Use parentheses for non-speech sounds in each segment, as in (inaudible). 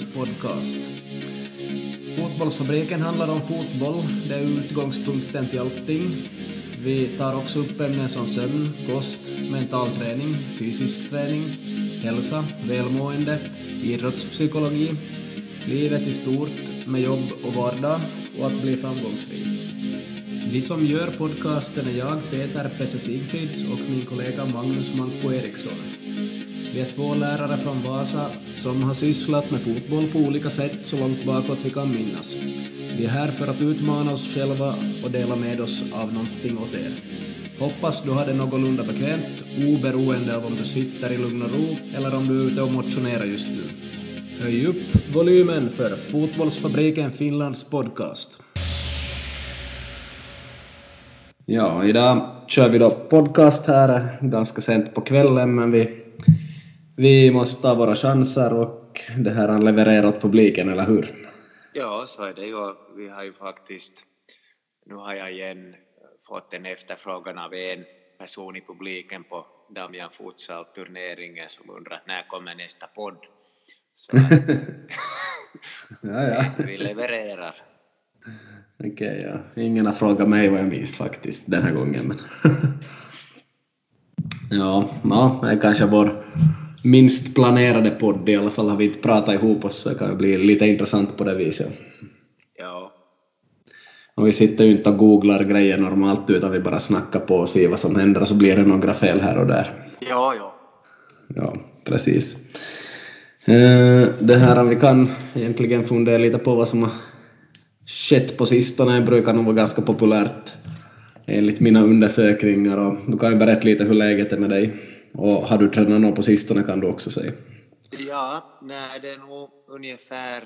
Fotbollsfabriken podcast. Fotbollsfabriken handlar om fotboll, det är utgångspunkten till allting. Vi tar också upp ämnen som sömn, kost, mental träning, fysisk träning, hälsa, välmående, idrottspsykologi, livet i stort med jobb och vardag och att bli framgångsrik. Vi som gör podcasten är jag, Peter Pesse Sigfrids och min kollega Magnus Manko Eriksson. Vi är två lärare från Vasa som har sysslat med fotboll på olika sätt så långt bakåt vi kan minnas. Vi är här för att utmana oss själva och dela med oss av någonting åt er. Hoppas du har det någorlunda bekvämt, oberoende av om du sitter i lugn och ro eller om du är ute och motionerar just nu. Höj upp volymen för Fotbollsfabriken Finlands podcast. Ja, idag kör vi då podcast här eh, ganska sent på kvällen, men vi, vi måste ta våra chanser och det här han levererar åt publiken, eller hur? Ja, så är det ju. Vi har ju faktiskt, nu har jag igen fått en efterfrågan av en person i publiken på Damian Futsal-turneringen som undrar när kommer nästa podd. Så (laughs) ja, ja. (laughs) vi levererar. Okej, okay, ja. Ingen har frågat mig vad jag minns faktiskt den här gången. Men (laughs) ja, ja, det är kanske vår minst planerade podd. I alla fall har vi inte pratat ihop oss så det kan bli lite intressant på det viset. Ja. Och vi sitter ju inte och googlar grejer normalt utan vi bara snackar på och ser vad som händer och så blir det några fel här och där. Ja, ja. Ja, precis. Eh, det här om vi kan egentligen fundera lite på vad som har skett på sistone brukar nog vara ganska populärt enligt mina undersökningar och du kan ju berätta lite hur läget är med dig och har du tränat något på sistone kan du också säga. Ja, nej, det är nog ungefär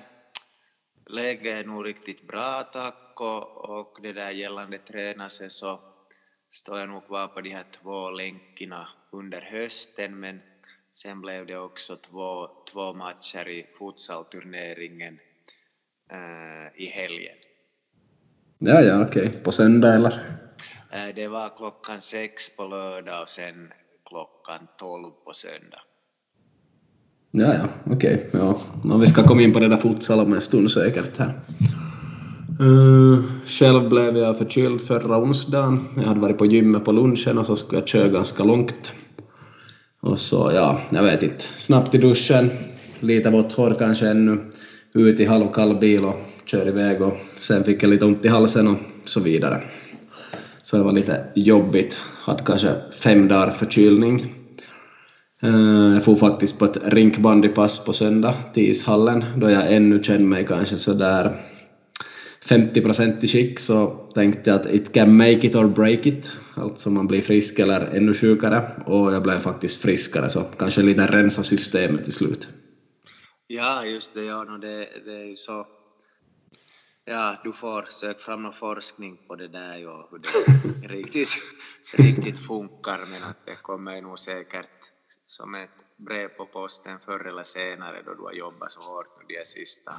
läget är nog riktigt bra tack och, och det där gällande träna sig så står jag nog kvar på de här två länkarna under hösten men sen blev det också två, två matcher i futsalturneringen äh, i helgen. Ja, ja, okej. Okay. På söndag eller? Äh, det var klockan sex på lördag och sen klockan tolv på söndag. Ja, ja, okej. Okay. Ja. No, vi ska komma in på det där futsal om en stund säkert här. Uh, själv blev jag förkyld förra onsdagen. Jag hade varit på gymmet på lunchen och så skulle jag köra ganska långt. Och så, ja, jag vet inte. Snabbt i duschen, lite vått hår kanske ännu ut i halvkall bil och kör iväg och sen fick jag lite ont i halsen och så vidare. Så det var lite jobbigt. Hade kanske fem dagar förkylning. Eh, jag får faktiskt på ett rinkbandypass på söndag till ishallen då jag ännu känner mig kanske sådär 50% i skick så tänkte jag att it can make it or break it. Alltså man blir frisk eller ännu sjukare och jag blev faktiskt friskare så kanske lite rensa systemet till slut. Ja, just det. Ja, no, det, det är ju så. Ja, du får söka fram någon forskning på det där ju, hur det (laughs) riktigt, riktigt funkar, men att det kommer nog säkert som ett brev på posten förr eller senare då du har jobbat så hårt nu de sista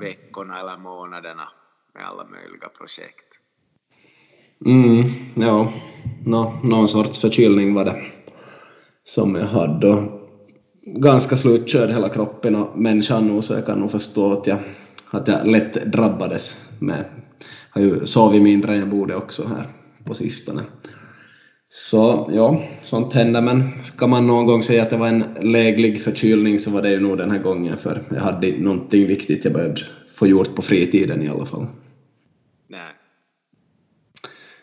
veckorna eller månaderna med alla möjliga projekt. Mm, ja, no, någon sorts förkylning var det som jag hade ganska slutkörd hela kroppen och människan nu så jag kan nog förstå att jag, att jag lätt drabbades med, har ju sovit mindre än jag borde också här på sistone. Så ja, sånt händer men ska man någon gång säga att det var en läglig förkylning så var det ju nog den här gången för jag hade någonting viktigt jag behövde få gjort på fritiden i alla fall. Nej.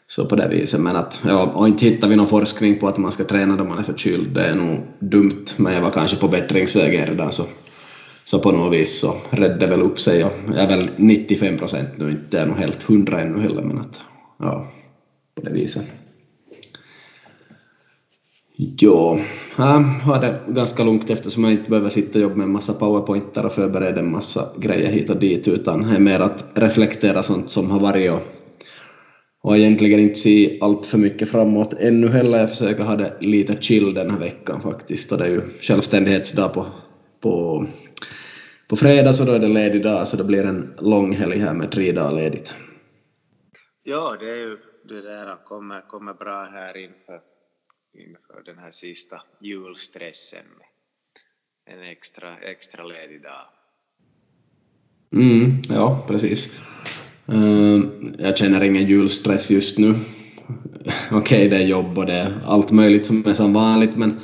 Så på det viset, men att, ja, och inte hittar vi någon forskning på att man ska träna då man är förkyld, det är nog dumt, men jag var kanske på bättringsvägen redan så, så på något vis så räddade väl upp sig och jag är väl 95 procent nu, inte är nog helt hundra ännu heller, men att ja, på det viset. Ja, jag ähm, har det ganska lugnt eftersom jag inte behöver sitta och jobba med en massa powerpointar och förbereda en massa grejer hit och dit utan det är mer att reflektera sånt som har varit och och egentligen inte se allt för mycket framåt ännu heller. Jag försöker ha det lite chill den här veckan faktiskt. Och det är ju självständighetsdag på, på, på fredag så då är det ledig dag så det blir en lång helg här med tre dagar ledigt. Ja, det är ju det där kommer, kommer bra här inför inför den här sista julstressen en extra, extra ledig dag. Mm, ja, precis. Uh, jag känner ingen julstress just nu. (laughs) Okej, okay, det är jobb och det är allt möjligt som är som vanligt, men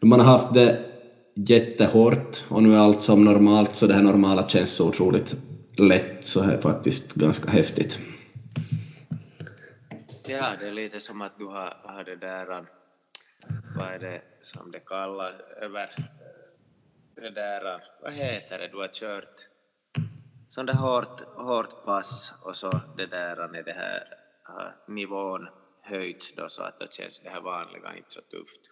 man har haft det jättehårt och nu är allt som normalt så det här normala känns så otroligt lätt så det är faktiskt ganska häftigt. Ja, det är lite som att du har, har det där, äh, vad är det som det kallas, över äh, det där, äh, vad heter det, du har kört sån där hårt, hårt pass och så det där när det här nivån höjts då så att då känns det här vanliga inte så tufft.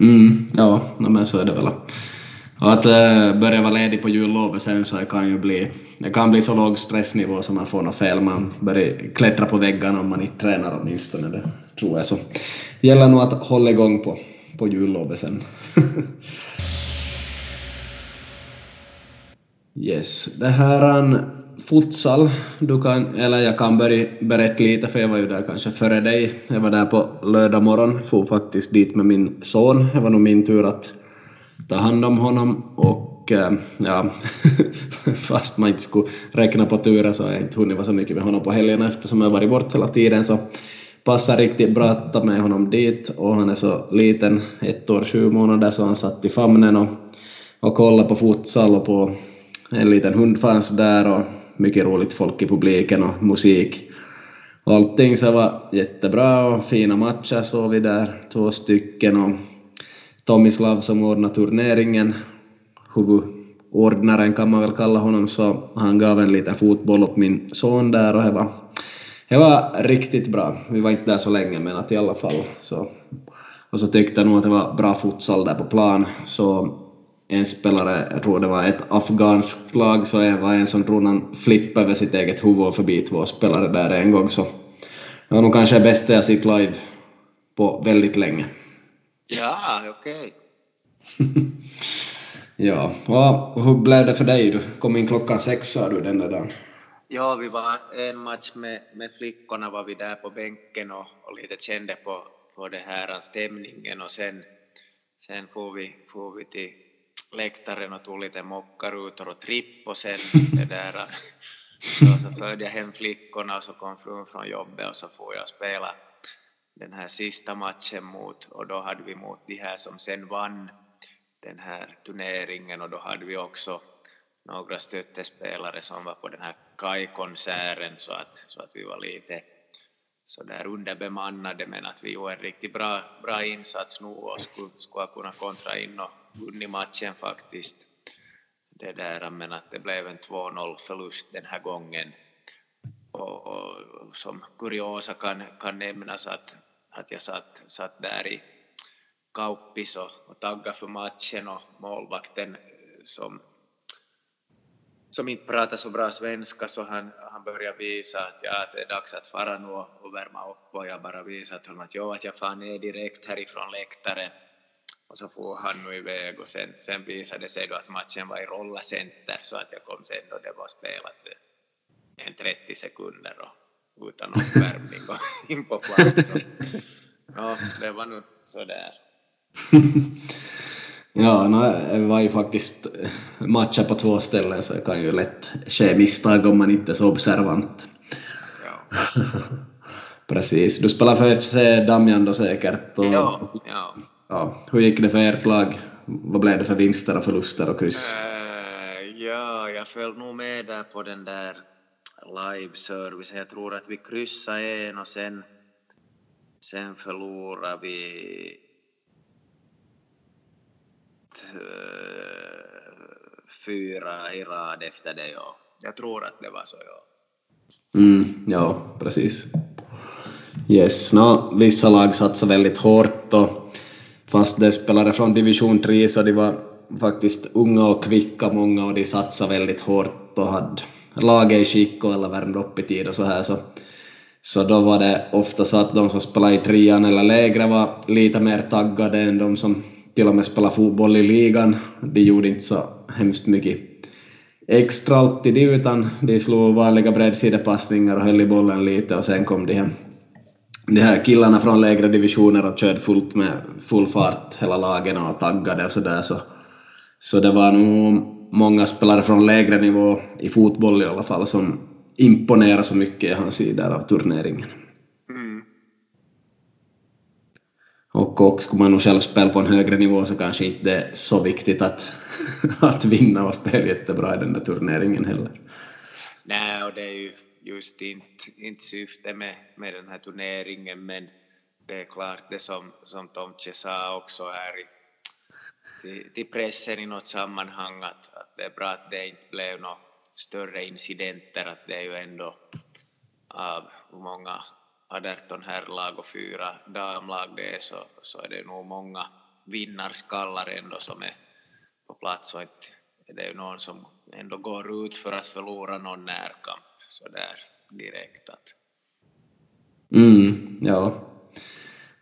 Mm, ja, men så är det väl. Och att äh, börja vara ledig på jullovet sen så kan ju bli, det kan bli så låg stressnivå som man får något fel. Man börjar klättra på väggarna om man inte tränar åtminstone. Det tror jag så. Det gäller nog att hålla igång på, på jullovet sen. (laughs) yes, det här um, futsal. Du kan, eller jag kan börja berätta lite för jag var ju där kanske före dig. Jag var där på lördag morgon, for faktiskt dit med min son. Det var nog min tur att ta hand om honom och eh, ja, (laughs) fast man inte skulle räkna på turen så har jag inte hunnit vara så mycket med honom på helgerna eftersom jag varit bort hela tiden så passar riktigt bra att ta med honom dit och han är så liten, ett år, sju månader, så han satt i famnen och, och kollade på futsal och på en liten hund fanns där och mycket roligt folk i publiken och musik. Och allting så var jättebra och fina matcher såg vi där, två stycken och Tomislav som ordnade turneringen, huvudordnaren kan man väl kalla honom, så han gav en liten fotboll åt min son där och det var, det var riktigt bra. Vi var inte där så länge men att i alla fall så och så tyckte jag nog att det var bra futsal där på plan så en spelare, jag tror det var ett afghanskt lag, så det var en som tror han flippade över sitt eget huvud förbi två spelare där en gång så det var nog kanske det bästa jag sett live på väldigt länge. Ja, okej. Okay. (laughs) ja, och hur blev det för dig? Du kom in klockan sex sa du den där dagen. Ja, vi var en match med, med flickorna var vi där på bänken och, och lite kände på, på det här stämningen och sen, sen får vi, får vi till läktaren och tog lite mockarutor och tripp och sen (laughs) det där så, så följde jag hem flickorna och så kom frun från jobbet och så får jag spela den här sista matchen mot, och då hade vi mot de här som sen vann. Den här turneringen och då hade vi också några stöttespelare som var på den här Kai-konserten så att, så att vi var lite så där underbemannade men att vi gjorde en riktigt bra, bra insats nu och skulle, skulle kunna kontra in och vunnit matchen faktiskt. Det där, men att det blev en 2-0 förlust den här gången. Och, och, som kuriosa kan, kan nämnas att, att jag satt, satt där i Kauppis och, och taggade för matchen och målvakten eh, som, som inte pratar så bra svenska så han, han började visa att, ja, det är dags att fara nu och, och värma upp och jag bara visade honom att, jo, att jag far ner direkt härifrån läktaren och så får han nu iväg och sen, sen visade det sig då att matchen var i rollacenter så att jag kom sen då det var spelat en 30 sekunder och utan uppvärmning (laughs) och in på plats. Ja, det var nu sådär. (laughs) ja, no, det var ju faktiskt matcher på två ställen så det kan ju lätt ske misstag om man inte är så observant. Ja. (laughs) Precis. Du spelar för FC Damjan då säkert? Och, ja, ja ja, hur gick det för ert lag? Vad blev det för vinster och förluster och kryss? Uh, ja, jag föll nog med där på den där live-servicen. Jag tror att vi kryssade en och sen, sen förlorade vi fyra i rad efter det. Ja. Jag tror att det var så, ja. Mm, ja, precis. Yes, no, vissa lag satsar väldigt hårt och fast det spelare från division 3 så de var faktiskt unga och kvicka många och de satsade väldigt hårt och hade laget i skick och alla värmde upp i tid och så här så, så då var det ofta så att de som spelade i trean eller lägre var lite mer taggade än de som till och med spelade fotboll i ligan. De gjorde inte så hemskt mycket extra alltid utan de slog vanliga bredsidepassningar och höll i bollen lite och sen kom de hem de här killarna från lägre divisioner och körde fullt med full fart hela lagen och taggade och sådär så, så det var nog många spelare från lägre nivå i fotboll i alla fall som imponerade så mycket i hans sidor av turneringen. Mm. Och också skulle man nog själv spela på en högre nivå så kanske inte det är så viktigt att, (laughs) att vinna och spela jättebra i den där turneringen heller. Nej, och det är ju just inte, inte syftet med, med den här turneringen, men det är klart det som, som Tomtje sa också här i, till, till pressen i något sammanhang att, att det är bra att det inte blev några större incidenter, att det är ju ändå av hur många 18 herrlag och fyra damlag det är så, så är det nog många vinnarskallar ändå som är på plats och det är ju någon som ändå går ut för att förlora någon närkamp sådär direkt. Att. Mm, ja.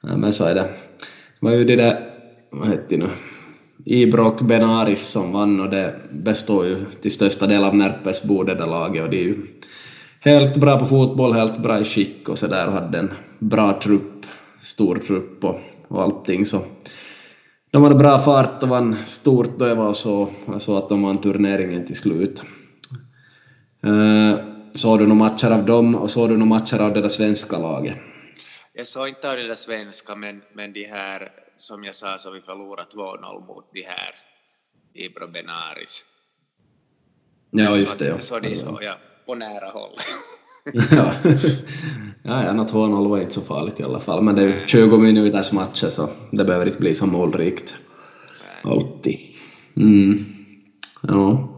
ja. men så är det. Det var ju det där, vad hette det nu, Ibrock Benaris som vann och det består ju till största del av Närpesbo det där laget och det är ju helt bra på fotboll, helt bra i skick och sådär och hade en bra trupp, stor trupp och, och allting så de hade bra fart och vann stort då jag var så, så att de vann turneringen till slut. Uh, såg du några matcher av dem och såg du några matcher av det där svenska laget? Jag såg inte av det där svenska, men, men de här, som jag sa, så vi förlorade 2-0 mot de här Ibro Benaris. Ja, just det. Ja. Så de såg jag på nära håll. (laughs) ja, (laughs) ja, ja 2-0 var inte så farligt i alla fall, men det är ju 20 minuters matcher så det behöver inte bli så målrikt. Alltid. Mm. Ja.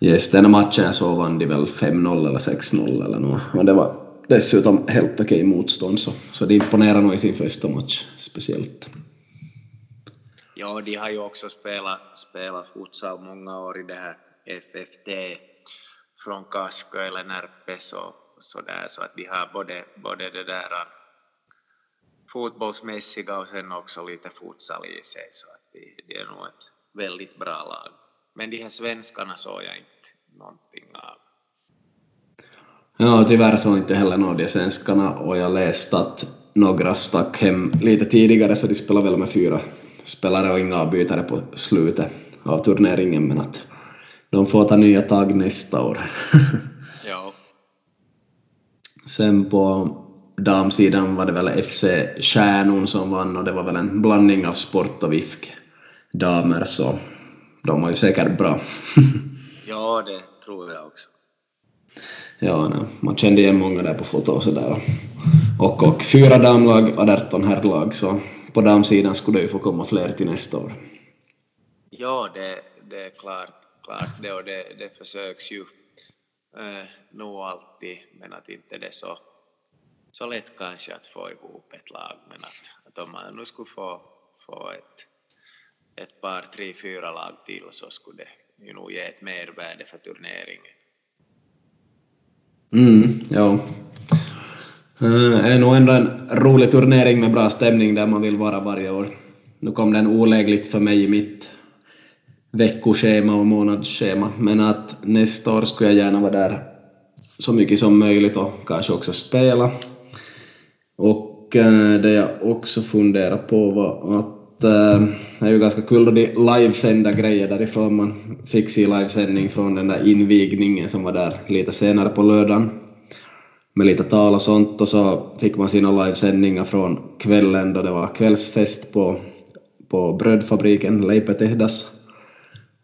Yes, den matchen så vann de väl 5-0 eller 6-0 eller något. Och det var dessutom helt okej motstånd så, så det imponerar nog i sin första match speciellt. Ja, de har ju också spelat, spelat futsal många år i det här FFT från Kasko eller Närpes och sådär så att de har både, både det där äh, fotbollsmässiga och sen också lite futsal i sig så att det, de är nog ett väldigt bra lag. Men de här svenskarna såg jag inte någonting av. Ja, tyvärr såg inte heller någon av de svenskarna och jag läste att några stack hem lite tidigare så de spelade väl med fyra spelare och inga avbytare på slutet av turneringen men att de får ta nya tag nästa år. (laughs) Sen på damsidan var det väl FC Kärnun som vann och det var väl en blandning av sport och VIFK damer så de var ju säkert bra. (laughs) ja, det tror jag också. Ja, nej. man kände igen många där på foto och sådär. Och, och fyra damlag och 18 herrlag, så på damsidan skulle det ju få komma fler till nästa år. Ja, det, det är klart, klart det och det, det försöks ju eh, nog alltid, men att inte det är så, så lätt kanske att få ihop ett lag, men att, att om man nu skulle få, få ett ett par, tre, fyra lag till så skulle det ju nog ge ett mervärde för turneringen. Mm, ja. Det är nog ändå en rolig turnering med bra stämning där man vill vara varje år. Nu kom den olägligt för mig i mitt veckoschema och månadsschema, men att nästa år skulle jag gärna vara där så mycket som möjligt och kanske också spela. Och eh, det jag också funderar på var att Eh, det är ju ganska kul då de livesända grejer därifrån. Man fick se livesändning från den där invigningen som var där lite senare på lördagen med lite tal och sånt och så fick man sina livesändningar från kvällen då det var kvällsfest på, på brödfabriken Leipetehdas.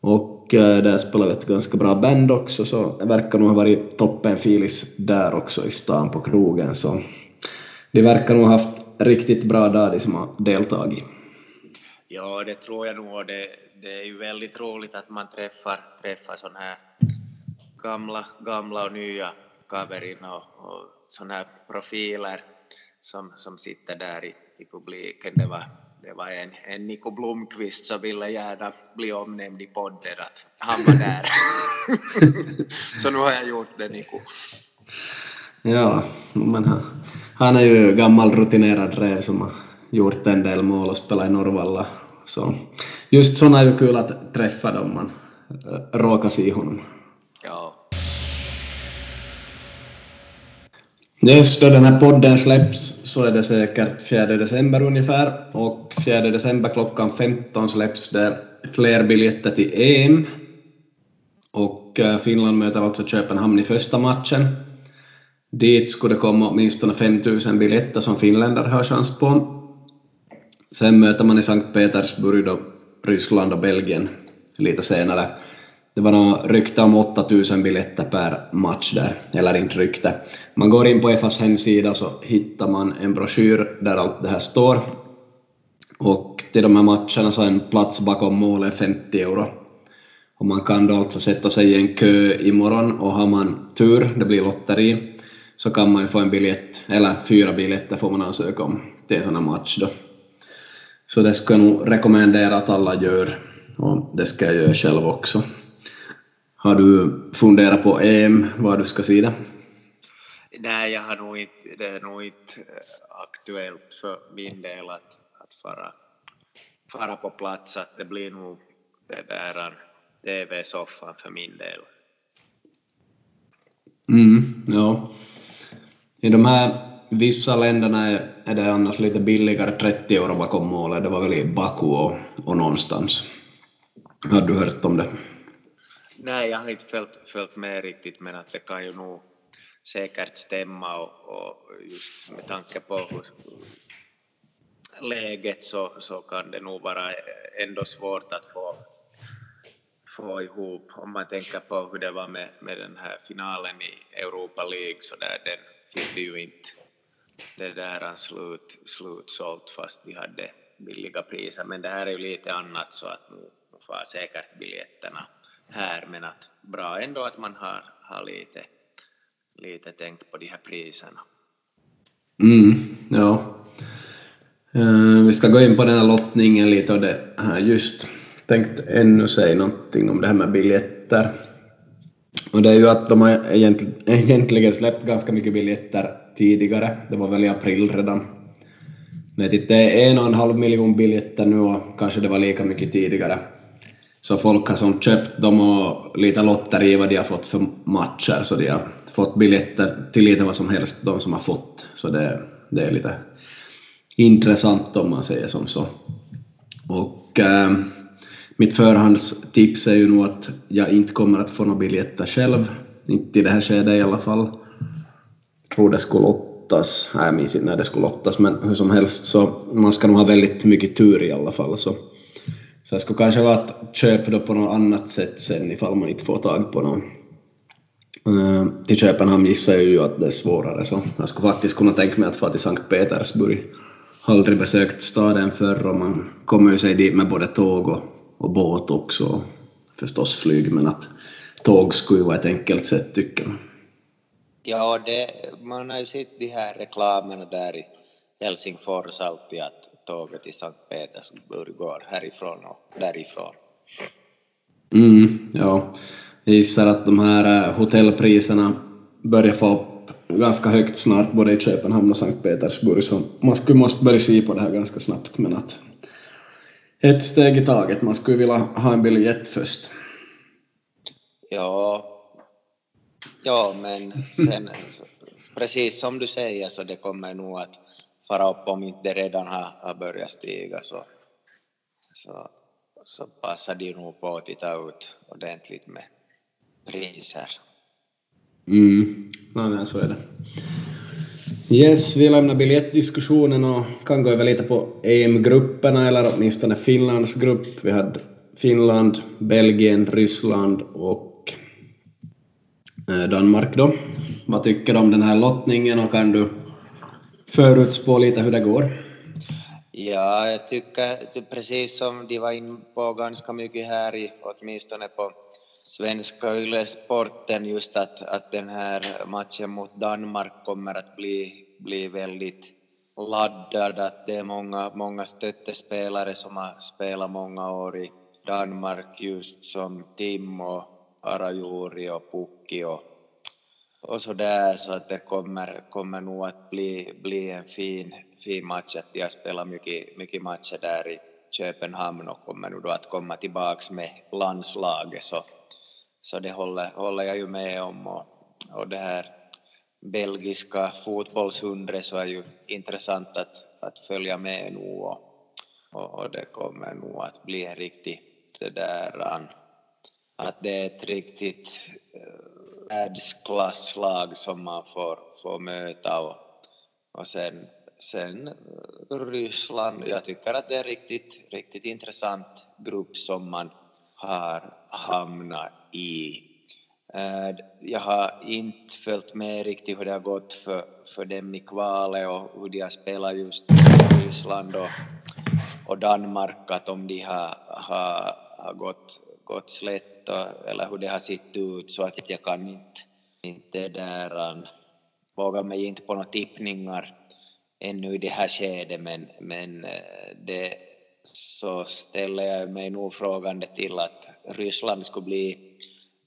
Och eh, där spelade vi ett ganska bra band också så det verkar nog ha varit toppen filis där också i stan på krogen så de verkar nog ha haft riktigt bra dag de som har deltagit. Ja, det tror jag nog. Det, det är ju väldigt roligt att man träffar, träffar sådana här gamla, gamla och nya kaverin och, och sådana här profiler som, som sitter där i, i publiken. Det var, det var en, en Nico Blomqvist som ville gärna bli omnämnd i podden att han var där. (laughs) Så nu har jag gjort det, Nico. Ja, men han, han är ju gammal rutinerad räv som har gjort en del mål och spelat i Norrvalla. Så just sådana är ju kul att träffa dem man äh, råkar se honom. Yes, då den här podden släpps så är det säkert 4 december ungefär och 4 december klockan 15 släpps det fler biljetter till EM och eh, Finland möter alltså Köpenhamn i första matchen. Dit skulle det komma åtminstone 5000 biljetter som finländare har chans på. Sen möter man i Sankt Petersburg då Ryssland och Belgien lite senare. Det var några rykte om 8000 biljetter per match där, eller inte rykte. Man går in på EFAs hemsida så hittar man en broschyr där allt det här står. Och till de här matcherna så är en plats bakom målet 50 euro. Och man kan då alltså sätta sig i en kö imorgon och har man tur, det blir lotteri, så kan man ju få en biljett, eller fyra biljetter får man ansöka om till en sån här match då. Så det ska jag nog rekommendera att alla gör, och det ska jag göra själv också. Har du funderat på EM, var du ska det? Nej, jag har nog inte, det är nog inte eh, aktuellt för min del att, att fara, fara på plats, att det blir nog det där TV-soffan för min del. Mm, ja. I de här vissa länderna är, är det annars lite billigare, 30 euro bakom målet. Det var väl i Baku och, och någonstans. Har du hört om det? Nej, jag har inte följt, följt med riktigt, men att det kan ju nog säkert stämma och, och just med tanke på hur läget så, så kan det nog vara ändå svårt att få, få ihop. Om man tänker på hur det var med, med den här finalen i Europa League så där, den fick ju inte det där slut, slutsålt fast vi hade billiga priser. Men det här är ju lite annat så att nu, far får säkert biljetterna här men att bra ändå att man har, har lite, lite tänkt på de här priserna. Mm, ja. Uh, vi ska gå in på den här lottningen lite och det här just tänkt ännu säga någonting om det här med biljetter. Och det är ju att de har egentligen släppt ganska mycket biljetter tidigare. Det var väl i april redan. Men det är en och en halv miljon biljetter nu och kanske det var lika mycket tidigare. Så folk har som köpt dem och lite lotteri vad de har fått för matcher, så de har fått biljetter till lite vad som helst, de som har fått. Så det, det är lite intressant om man säger som så. Och äh, mitt förhandstips är ju nog att jag inte kommer att få några biljetter själv, inte i det här skedet i alla fall. Jag tror det skulle lottas, nej jag minns inte när det skulle lottas, men hur som helst så man ska nog ha väldigt mycket tur i alla fall. Så så det skulle kanske vara att köpa då på något annat sätt sen ifall man inte får tag på någon. Uh, till Köpenhamn gissar jag ju att det är svårare så jag skulle faktiskt kunna tänka mig att få till Sankt Petersburg. Har aldrig besökt staden förr och man kommer ju sig dit med både tåg och, och båt också och förstås flyg men att tåg skulle ju vara ett enkelt sätt tycker jag. Ja, det, man har ju sett de här reklamerna där i Helsingfors alltid att tåget till Sankt Petersburg går härifrån och därifrån. Mm, ja. Jag gissar att de här eh, hotellpriserna börjar få upp ganska högt snart både i Köpenhamn och Sankt Petersburg så man skulle måste börja se på det här ganska snabbt men att ett steg i taget, man skulle vilja ha en biljett först. Ja, ja men sen precis som du säger så det kommer nog att fara upp om inte redan har, har börjat stiga så, så, så passar de nog på att titta ut ordentligt med priser. Mm, ja, men så är det. Yes, vi lämnar biljettdiskussionen och kan gå över lite på EM-grupperna eller åtminstone Finlands grupp. Vi hade Finland, Belgien, Ryssland och eh, Danmark då. Vad tycker du om den här lottningen och kan du förutspå lite hur det går? Ja, jag tycker precis som de var inne på ganska mycket här i, åtminstone på svenska Yle-sporten, just att, att den här matchen mot Danmark kommer att bli, bli väldigt laddad, att det är många, många stöttespelare som har spelat många år i Danmark, just som Tim och Arajuri och Pukki och och så där så att det kommer, kommer nog att bli, bli en fin, fin match. Att jag har spelat mycket, mycket matcher där i Köpenhamn och kommer nu då att komma tillbaks med landslaget så, så det håller, håller jag ju med om och, och det här belgiska fotbollshundret så är ju intressant att, att följa med nu och, och det kommer nog att bli en riktig det där att det är ett riktigt eh, världsklasslag som man får, får möta och, och sen, sen eh, Ryssland, jag tycker att det är en riktigt, riktigt intressant grupp som man har hamnat i. Eh, jag har inte följt med riktigt hur det har gått för, för dem i kvalet och hur de har spelat just Ryssland och, och Danmark, att om de har, har, har gått, gått slätt och, eller hur det har sett ut så att jag kan inte, inte där, våga mig inte på några tippningar ännu i det här skedet men, men eh, det så ställer jag mig nog frågande till att Ryssland skulle bli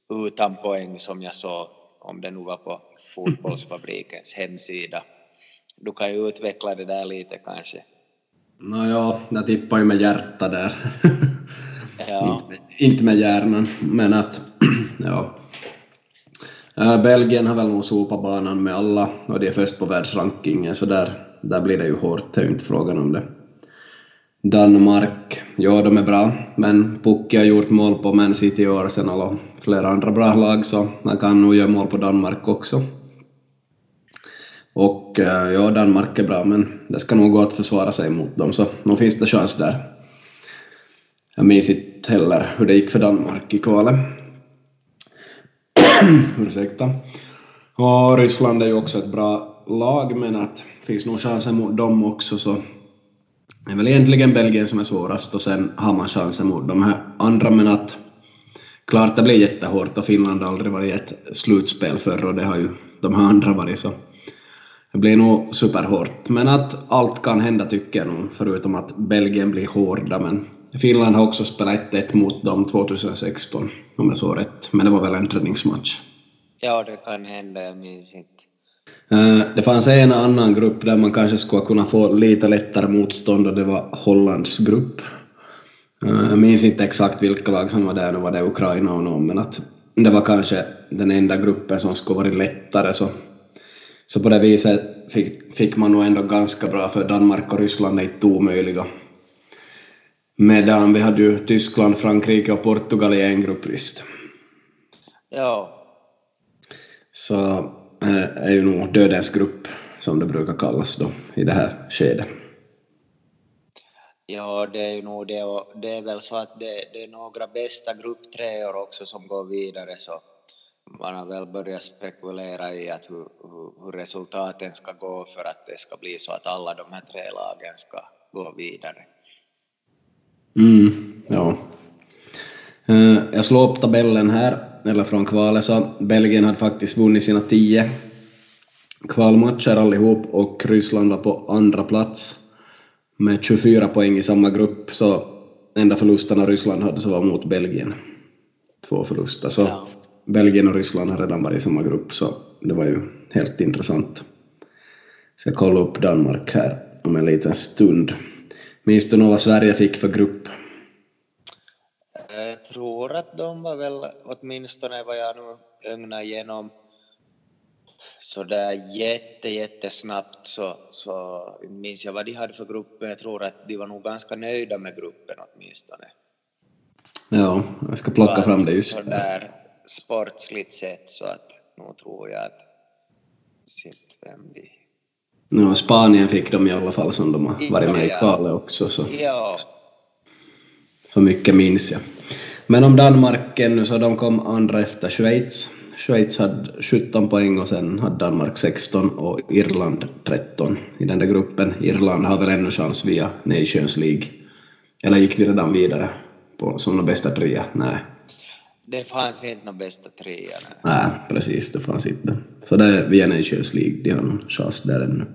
utan poäng som jag såg om det nu var på fotbollsfabrikens (laughs) hemsida. Du kan ju utveckla det där lite kanske. Nåja, jag tippar ju med hjärta där. (laughs) Ja. inte, inte med hjärnan, men att (clears throat) ja. Eh, Belgien har väl nog sopat banan med alla och de är först på världsrankingen så där, där blir det ju hårt, det är ju inte frågan om det. Danmark, ja de är bra, men Pukki har gjort mål på Man City och Arsenal och flera andra bra lag så han kan nog göra mål på Danmark också. Och eh, ja, Danmark är bra men det ska nog gå att försvara sig mot dem så nog finns det chans där. Jag minns inte heller hur det gick för Danmark i kvalet. (clears throat) Ursäkta. Och Ryssland är ju också ett bra lag men att det finns nog chanser mot dem också så det är väl egentligen Belgien som är svårast och sen har man chansen mot de här andra men att klart det blir jättehårt och Finland har aldrig varit i ett slutspel förr och det har ju de här andra varit så det blir nog superhårt. Men att allt kan hända tycker jag nog, förutom att Belgien blir hårda. Men Finland har också spelat 1-1 mot dem 2016, om jag såg rätt. Men det var väl en träningsmatch. Ja, det kan hända, jag minns inte. Eh, det fanns en annan grupp där man kanske skulle kunna få lite lättare motstånd och det var Hollands grupp. Eh, jag minns inte exakt vilka lag som var där, nu var det Ukraina och någon, men att det var kanske den enda gruppen som skulle varit lättare så, så på det viset fick, fick man nog ändå ganska bra för Danmark och Ryssland är inte omöjliga. Medan vi hade ju Tyskland, Frankrike och Portugal i en grupp visst. Ja. Så är ju nog dödens grupp, som det brukar kallas då, i det här skedet. Ja, det är ju nog det och det är väl så att det, det är några bästa grupptreor också som går vidare så man har väl börjat spekulera i att hur, hur, hur, resultaten ska gå för att det ska bli så att alla de här tre lagen ska gå vidare. Mm, ja. Jag slår upp tabellen här eller från kvalet, så Belgien hade faktiskt vunnit sina tio kvalmatcher allihop och Ryssland var på andra plats med 24 poäng i samma grupp, så enda förlusterna Ryssland hade så var mot Belgien. Två förluster, så ja. Belgien och Ryssland har redan varit i samma grupp, så det var ju helt intressant. Jag ska kolla upp Danmark här om en liten stund. Minns du nog vad Sverige fick för grupp? tror att de var väl åtminstone vad jag nu ögnar igenom så där jätte, jättesnabbt så, så minns jag vad de hade för grupper. Jag tror att de var nog ganska nöjda med gruppen åtminstone. Ja, jag ska plocka att, fram det just. Så där sportsligt sett så att nu tror jag att sitt vem de... Ja, Spanien fick de i alla fall som de har varit med i kvalet också. Så. Ja. Så mycket minns jag. Men om Danmark ännu så de kom andra efter Schweiz. Schweiz hade 17 poäng och sen hade Danmark 16 och Irland 13 i den där gruppen. Irland har väl ännu chans via Nations League. Eller gick de redan vidare på, som de bästa trea? Nej. Det fanns inte någon bästa trea. Nej. nej, precis, det fanns inte. Så det är via Nations League, de har någon chans där ännu.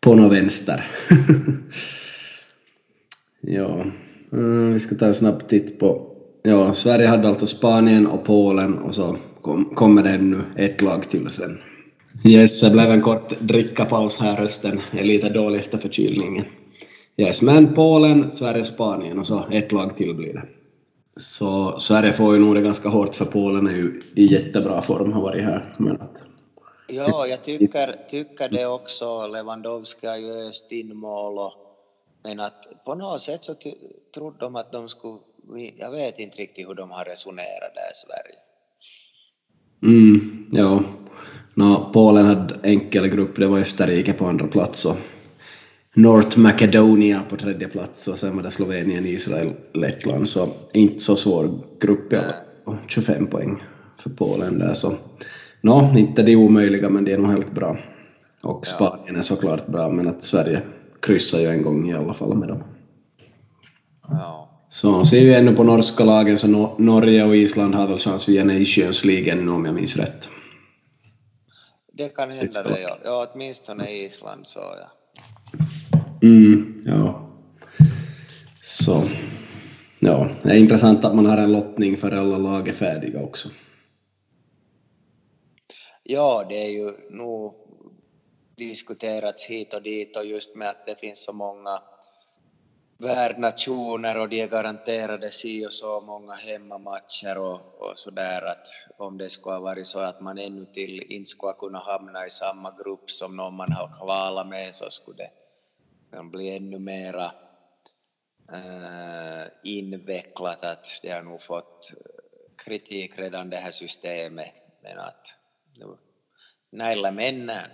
På något vänster. (laughs) ja. Mm, vi ska ta en snabb titt på... Ja, Sverige hade alltså Spanien och Polen och så kom, kommer det ännu ett lag till sen. Yes, det blev en kort drickapaus här. Rösten är lite dålig efter förkylningen. Yes, men Polen, Sverige, Spanien och så ett lag till blir det. Så Sverige får ju nog det ganska hårt för Polen är ju i jättebra form, har varit här. Men att Ja, jag tycker, tycker det också. Lewandowski har ju öst in mål och, men att på något sätt så trodde de att de skulle, jag vet inte riktigt hur de har resonerat där i Sverige. Mm, ja. No, Polen hade enkel grupp, det var Österrike på andra plats och North Macedonia på tredje plats och sen var det Slovenien, Israel, Lettland så inte så svår grupp i alla fall. 25 poäng för Polen där så Nå, inte de omöjliga men de är nog helt bra. Och Spanien är såklart bra men att Sverige kryssar ju en gång i alla fall med dem. Ja. Så ser vi ännu på norska lagen så no Norge och Island har väl chans via Nations League ännu om jag minns rätt. Det kan hända det, ja. ja. Åtminstone Island så ja. Mm, ja. Så, ja, det är intressant att man har en lottning för alla lag är färdiga också. Ja, det är ju nog diskuterats hit och dit och just med att det finns så många värdnationer och de är garanterade si och så många hemmamatcher och, och så där att om det skulle ha varit så att man ännu till inte skulle kunna hamna i samma grupp som någon man har kvalat med så skulle det bli ännu mera äh, invecklat att det har nog fått kritik redan det här systemet. Men att näillä mennään.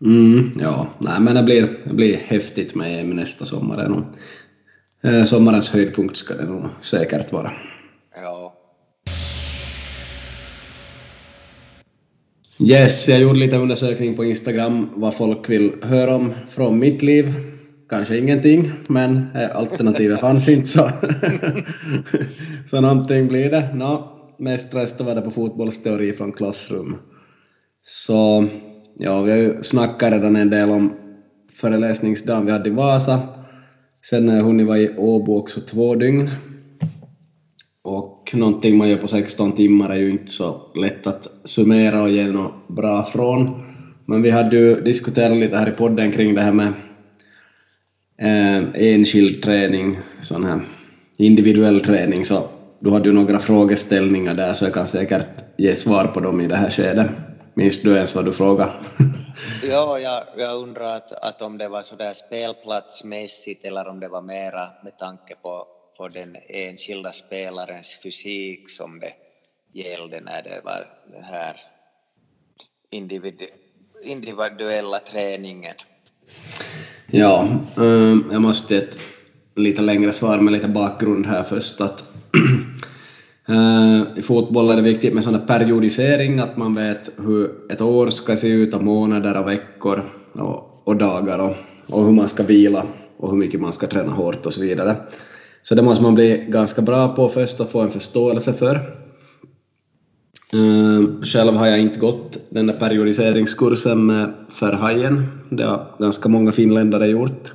Mm, ja, nej, men det blir, det blir häftigt med EM nästa sommar. Och, eh, sommarens höjdpunkt ska det nog säkert vara. Ja. Yes, jag gjorde lite undersökning på Instagram vad folk vill höra om från mitt liv. Kanske ingenting, men eh, alternativet (laughs) fanns inte så. (laughs) så någonting blir det. No, mest röstade var det på fotbollsteori från klassrum. Så ja, vi har ju snackat redan en del om föreläsningsdagen vi hade i Vasa. Sen har jag hunnit vara i Åbo också två dygn. Och någonting man gör på 16 timmar är ju inte så lätt att summera och ge något bra från. Men vi hade ju diskuterat lite här i podden kring det här med eh, enskild träning, sån här individuell träning, så du hade ju några frågeställningar där så jag kan säkert ge svar på dem i det här skedet. Minns du ens vad du frågade? (laughs) ja, jag, jag undrar att, att om det var så där spelplatsmässigt eller om det var mera med tanke på, på den enskilda spelarens fysik som det gällde när det var den här individu, individuella träningen. Ja, um, jag måste ge ett lite längre svar med lite bakgrund här först. Att (clears throat) Eh, I fotboll är det viktigt med sån periodisering, att man vet hur ett år ska se ut, och månader och veckor och, och dagar och, och, hur man ska vila och hur mycket man ska träna hårt och så vidare. Så det måste man bli ganska bra på först och få en förståelse för. Eh, själv har jag inte gått den där periodiseringskursen med Ferhajen, det har ganska många finländare gjort.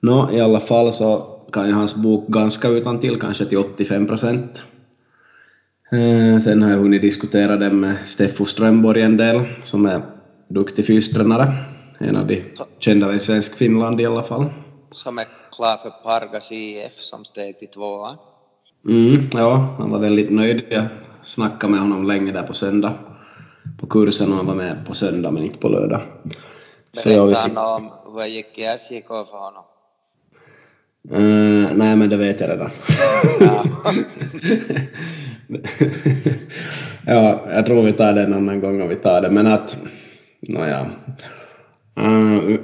Nå, i alla fall så kan jag hans bok ganska utan till kanske till 85 procent. Eh, sen har jag hunnit diskutera det med Steffo Strömborg en del, som är duktig fystränare. En av de kända i svensk Finland i alla fall. Som är klar för Pargas IF som steg till tvåan. Mm, ja, han var väldigt nöjd. Jag snackade med honom länge där på söndag på kursen och han var med på söndag men inte på lördag. Berättade han om hur det gick i SJK för honom? Uh, nej, men det vet jag redan. (laughs) Ja. (laughs) ja, jag tror vi tar det en annan gång om vi tar det, men att... Nåja. Uh,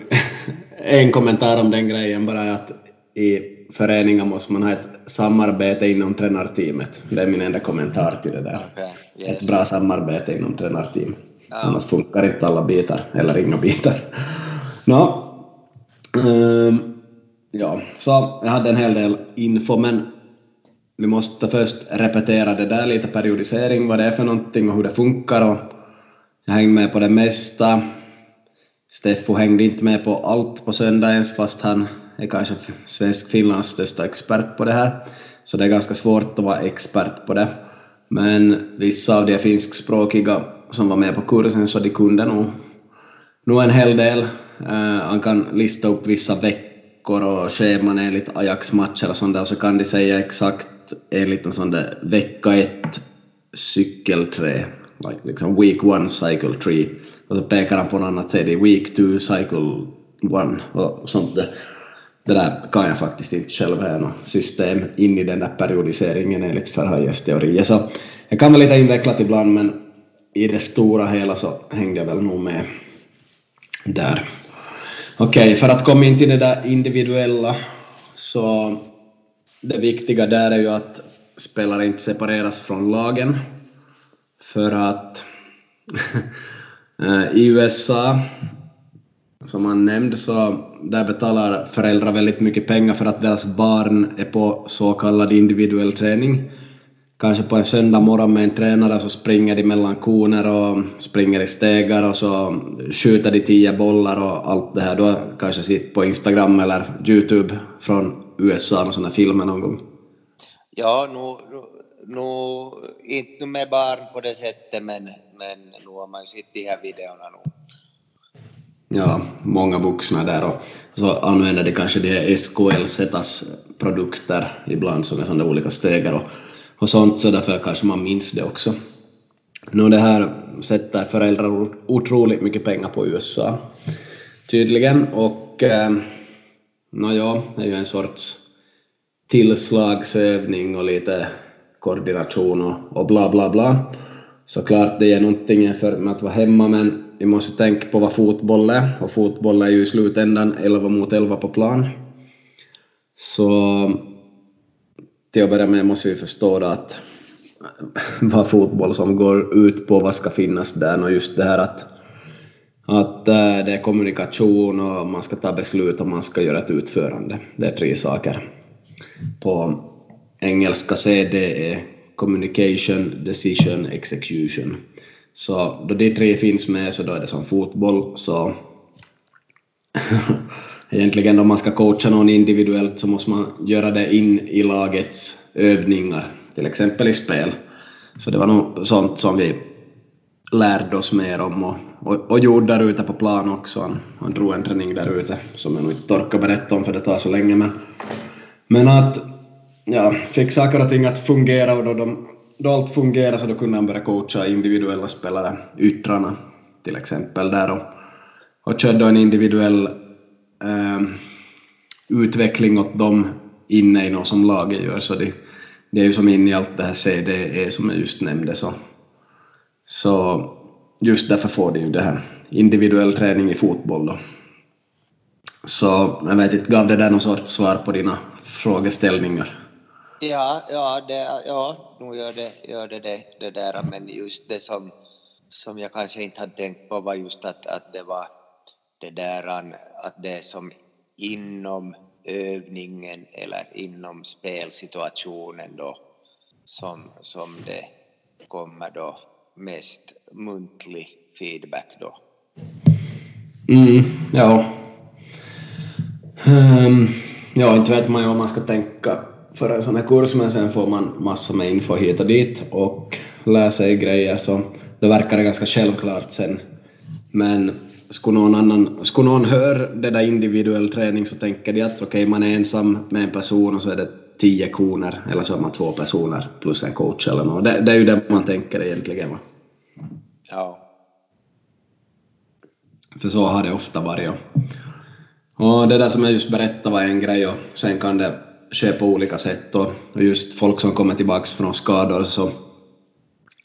(laughs) en kommentar om den grejen bara är att i föreningar måste man ha ett samarbete inom tränarteamet. Det är min enda kommentar till det där. Okay, yes. Ett bra samarbete inom tränarteam. Ja. Annars funkar inte alla bitar, eller inga bitar. (laughs) Nå, um, ja, så jag hade en hel del info, men vi måste först repetera det där lite, periodisering, vad det är för någonting och hur det funkar. Och jag hängde med på det mesta. Steffo hängde inte med på allt på söndag ens, fast han är kanske svensk Finlands största expert på det här. Så det är ganska svårt att vara expert på det. Men vissa av de finskspråkiga som var med på kursen så de kunde nog, nog en hel del. Eh, han kan lista upp vissa veckor och scheman enligt Ajax-matcher och sånt där, så kan de säga exakt enligt en sån där vecka ett cykelträ, like, liksom week one cycle tree och så pekar han på något annat säger det week two cycle one och sånt där. Det där kan jag faktiskt inte själv ha något system in i den där periodiseringen enligt Verheyes teorier. Så jag kan vara lite invecklat ibland men i det stora hela så hängde jag väl nog med där. Okej, okay, för att komma in till det där individuella så det viktiga där är ju att spelare inte separeras från lagen. För att (laughs) eh, i USA, som han nämnde, så där betalar föräldrar väldigt mycket pengar för att deras barn är på så kallad individuell träning. Kanske på en söndag morgon med en tränare så springer de mellan koner och springer i stegar och så skjuter de tio bollar och allt det här. Då kanske sitter på Instagram eller Youtube från USA och sådana filmer någon gång? Ja, nu, nu, inte med barn på det sättet men, men nu har man ju sett de här videorna nu. Ja, många vuxna där och så använder de kanske de här SKL Zetas produkter ibland som är sådana olika stegar och, och sånt så därför kanske man minns det också. Nu det här sätter föräldrar otroligt mycket pengar på USA tydligen och eh, nåja, det är ju en sorts tillslagsövning och lite koordination och, och bla bla bla. Såklart det är någonting för med att vara hemma men vi måste tänka på vad fotboll är och fotboll är ju i slutändan 11 mot 11 på plan. Så till att börja med måste vi förstå då att (laughs) vad fotboll som går ut på, vad ska finnas där och just det här att, att eh, det är kommunikation och man ska ta beslut och man ska göra ett utförande. Det är tre saker. På engelska CDE, eh, Communication, Decision, Execution. Så då de tre finns med så då är det som fotboll så (laughs) egentligen om man ska coacha någon individuellt så måste man göra det in i lagets övningar, till exempel i spel. Så det var nog sånt som vi lärde oss mer om och, och, och gjorde där ute på plan också. Han, han drog en träning där ute som jag nog inte torkar berätta om för det tar så länge men, men att ja, fick saker och ting att fungera och då, de, då allt fungerade så då kunde han börja coacha individuella spelare, yttrarna till exempel där och, och körde en individuell eh, utveckling åt dem inne i något som laget gör så det, det är ju som inne i allt det här CDE som jag just nämnde så, så just därför får de ju det här individuell träning i fotboll då. Så jag vet inte, gav det där någon sorts svar på dina frågeställningar? Ja, ja, det, ja nu gör det, gör det, det det där, men just det som, som jag kanske inte hade tänkt på var just att, att det var det där att det är som inom övningen eller inom spelsituationen då som, som det kommer då mest muntlig feedback då. Mm, ja. Um, ja, inte vet man ju vad man ska tänka för en sån här kurs men sen får man massor med info hit och dit och lär sig grejer så det verkar ganska självklart sen. Men skulle någon, annan, skulle någon höra det där individuell träning så tänker de att okej, okay, man är ensam med en person och så är det tio koner eller så är man två personer plus en coach eller något. Det, det är ju det man tänker egentligen. Va? Ja. För så har det ofta varit. Och det där som jag just berättade var en grej och sen kan det ske på olika sätt och, just folk som kommer tillbaks från skador så,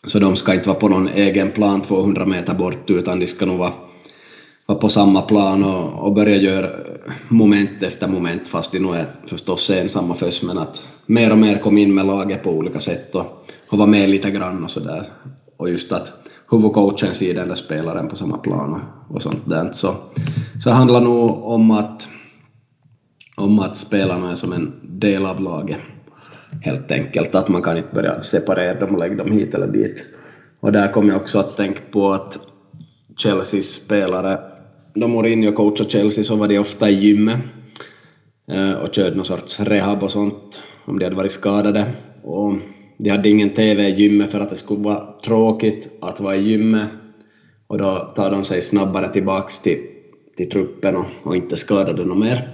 så de ska inte vara på någon egen plan 200 meter bort utan de ska nog vara, vara på samma plan och, och börja göra moment efter moment fast de nog är förstås ensamma först men att mer och mer komma in med laget på olika sätt och, och vara med lite grann och sådär. Och just att huvudcoachen ser den där spelaren på samma plan och, och sånt där. Så, så det handlar nog om att om att spelarna är som en del av laget helt enkelt, att man kan inte börja separera dem och lägga dem hit eller dit. Och där kom jag också att tänka på att Chelseas spelare, då Mourinho coachade Chelsea så var de ofta i gymmet eh, och körde någon sorts rehab och sånt om de hade varit skadade. Och de hade ingen TV i gymmet för att det skulle vara tråkigt att vara i gymmet och då tar de sig snabbare tillbaks till, till truppen och, och inte skadade något mer.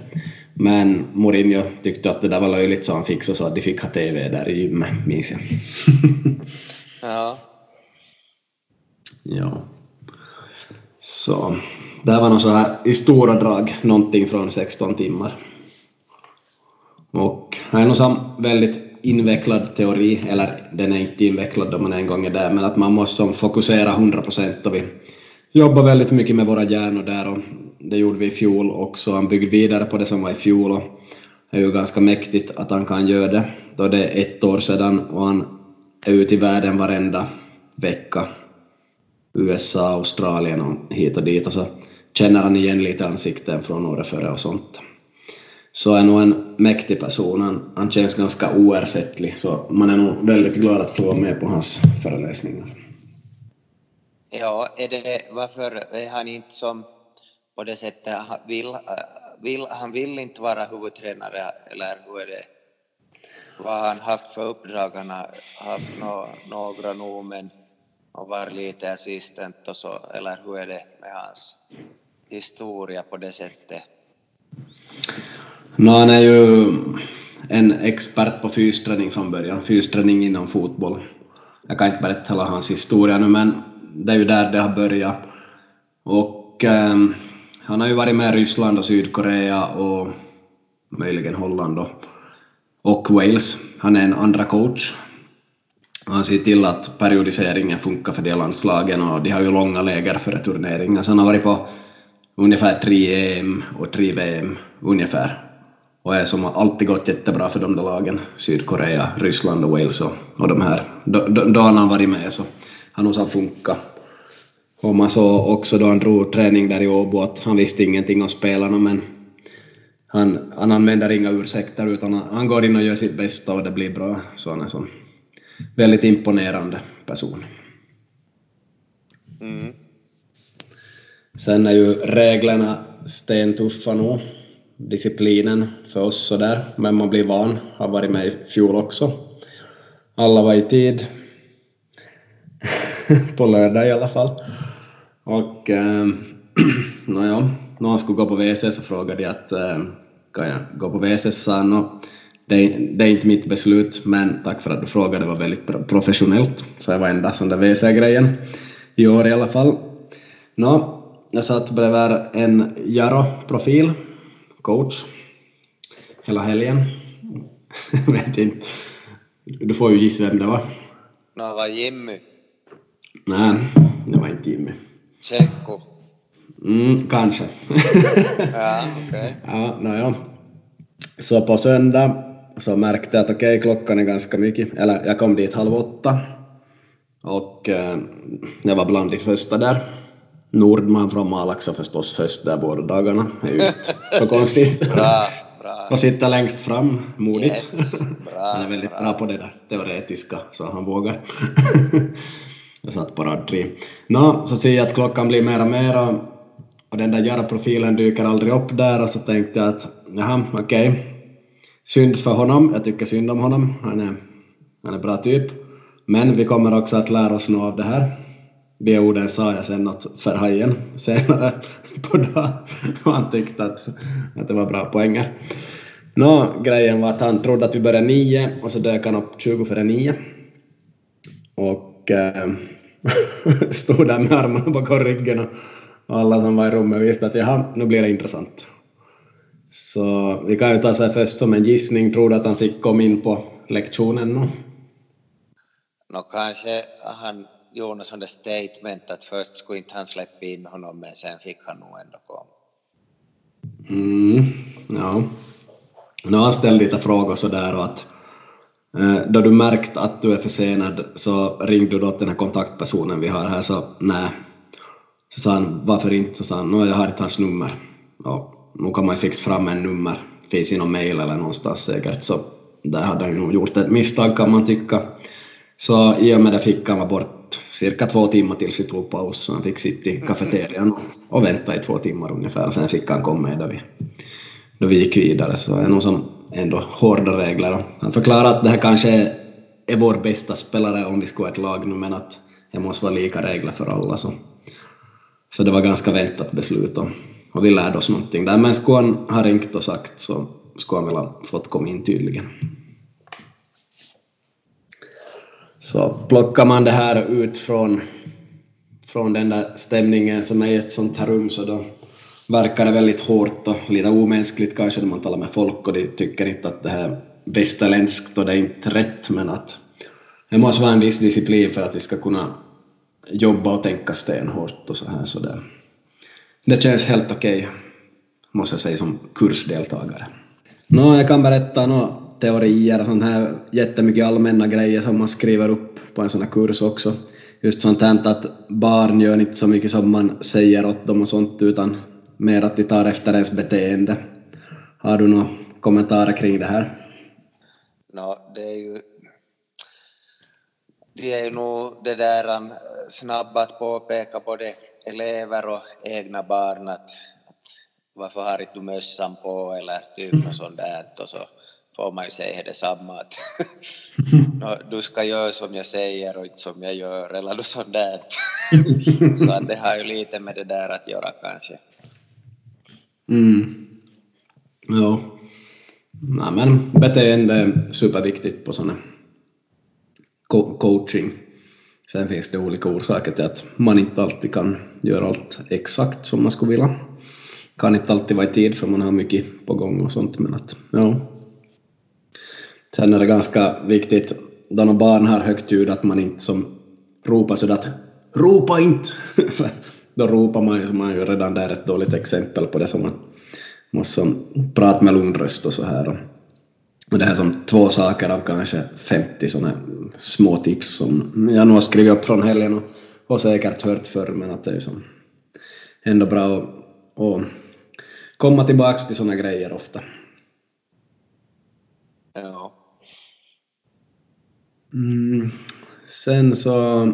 Men Mourinho tyckte att det där var löjligt så han fixade så att de fick ha TV där i gymmet, minns jag. (laughs) ja. Ja. Så det här var nog så här i stora drag någonting från 16 timmar. Och det är nog en väldigt invecklad teori, eller den är inte invecklad då man en gång är där, men att man måste fokusera 100 procent och vi jobbar väldigt mycket med våra hjärnor där och det gjorde vi i fjol också. Han byggde vidare på det som var i fjol och det är ju ganska mäktigt att han kan göra det då det är ett år sedan och han är ute i världen varenda vecka. USA, Australien och hit och dit och så känner han igen lite ansikten från året före och sånt. Så är nog en mäktig person. Han, han känns ganska oersättlig så man är nog väldigt glad att få vara med på hans föreläsningar. Ja, är det, varför är han inte som på det sättet, han vill, vill, han vill inte vara huvudtränare eller hur är det? Vad har han haft för uppdrag? Han har haft no, några nomen och var lite assistent och så, eller hur är det med hans historia på det sättet? No, han är ju en expert på fysträning från början, fysträning inom fotboll. Jag kan inte berätta hela hans historia nu, men det är ju där det har börjat. Och eh, han har ju varit med i Ryssland och Sydkorea och möjligen Holland och, och Wales. Han är en andra coach. Han ser till att periodiseringen funkar för de landslagen och de har ju långa läger före turneringar Så han har varit på ungefär tre EM och tre VM ungefär. Och är som har alltid gått jättebra för de där lagen, Sydkorea, Ryssland och Wales och, och de här. Då, då, då har han varit med så har nog funkat. Och man såg också då han drog träning där i Åbo att han visste ingenting om spelarna men han, han använder inga ursäkter utan han, han går in och gör sitt bästa och det blir bra. Så han är en väldigt imponerande person. Mm. Sen är ju reglerna stentuffa nu, disciplinen för oss sådär, men man blir van, har varit med i fjol också. Alla var i tid, (laughs) på lördag i alla fall. Och (clears throat) eh, nåja, när han skulle gå på WC så frågade jag att eh, kan jag gå på WC, sa han. Det, det är inte mitt beslut, men tack för att du frågade, det var väldigt professionellt. Så jag var enda sån där WC-grejen i år i alla fall. Nå, jag satt bredvid en Jaro-profil, coach, hela helgen. (laughs) vet inte. Du får ju gissa vem det var. Nå, det var Jimmy. Nej, det var inte Jimmy. Tjecko? Mm, kanske. (laughs) ja, okej. Okay. Ja, nåja. Så på söndag så märkte jag att okej, okay, klockan är ganska mycket, eller jag kom dit halv åtta och eh, jag var bland de första där. Nordman från Malax var förstås först där båda dagarna. Det är ju så (laughs) konstigt. bra, bra. Och sitta längst fram, modigt. Yes, bra, han är väldigt bra. bra på det där teoretiska, så han vågar. (laughs) jag satt på rad tre. Nå, så ser jag att klockan blir mer och mer och, den där Jara-profilen dyker aldrig upp där och så tänkte jag att jaha, okej. Okay. Synd för honom, jag tycker synd om honom. Han är, han är bra typ. Men vi kommer också att lära oss något av det här. De orden sa jag sen åt hajen senare på dagen och han tyckte att, att det var bra poänger. Nå, grejen var att han trodde att vi började nio och så dök han upp 20 före nio. Och äh, (laughs) stod där med armarna bakom ryggen och alla som var i rummet visste att jaha, nu blir det intressant. Så vi kan ju ta så först som en gissning, tror du att han fick komma in på lektionen nu? Nå kanske han gjorde något sånt statement att först skulle inte han släppa in honom men sen fick han nog ändå komma. Mm, ja. Nu har han ställt lite frågor sådär och att eh, då du märkt att du är försenad så ringde du då till den här kontaktpersonen vi har här så nej. Så sa han varför inte? Så sa han jag har inte hans nummer. Ja, nu kan man ju fixa fram en nummer, finns i någon mail eller någonstans säkert så där hade han nog gjort ett misstag kan man tycka. Så i och med det fick han vara cirka två timmar tills vi tog paus, så han fick sitta i kafeterian och vänta i två timmar ungefär, och sen fick han komma med då vi, då vi gick vidare, så det är nog som ändå hårda regler. Han förklarade att det här kanske är vår bästa spelare om vi skulle ha ett lag nu, men att det måste vara lika regler för alla. Så, så det var ganska väntat beslut och, och vi lärde oss någonting där. Men skulle han ha ringt och sagt så skulle han väl ha fått komma in tydligen. Så plockar man det här ut från, från den där stämningen som är i ett sånt här rum så då verkar det väldigt hårt och lite omänskligt kanske när man talar med folk och de tycker inte att det här är västerländskt och det är inte rätt men att det måste vara en viss disciplin för att vi ska kunna jobba och tänka stenhårt och så här så det, det känns helt okej okay, måste jag säga som kursdeltagare. Nå, jag kan berätta något teorier och sånt här jättemycket allmänna grejer som man skriver upp på en sån här kurs också. Just sånt här att barn gör inte så mycket som man säger åt dem och sånt utan mer att de tar efter ens beteende. Har du några kommentarer kring det här? No, det är ju de är ju nog det där um, snabba att påpeka både elever och egna barn att, att varför har inte du mössan på eller typ något sånt där och så får man ju säga detsamma att (laughs) no, du ska göra som jag säger och inte som jag gör eller något sånt där. (laughs) så att det har ju lite med det där att göra kanske. Mm. Ja. Nej, men beteende är superviktigt på sådana coaching. Sen finns det olika orsaker till att man inte alltid kan göra allt exakt som man skulle vilja. Kan inte alltid vara i tid för man har mycket på gång och sånt men att ja. Sen är det ganska viktigt då några barn har högt ljud att man inte som ropar sådär att ropa inte! (laughs) då ropar man ju, så man är ju redan där ett dåligt exempel på det som man måste prata med lugn röst och så här. Och det här som två saker av kanske 50 sådana små tips som jag nog har skrivit upp från helgen och, och säkert hört förr men att det är som ändå bra att, att komma tillbaks till sådana grejer ofta. Ja. Mm, sen så,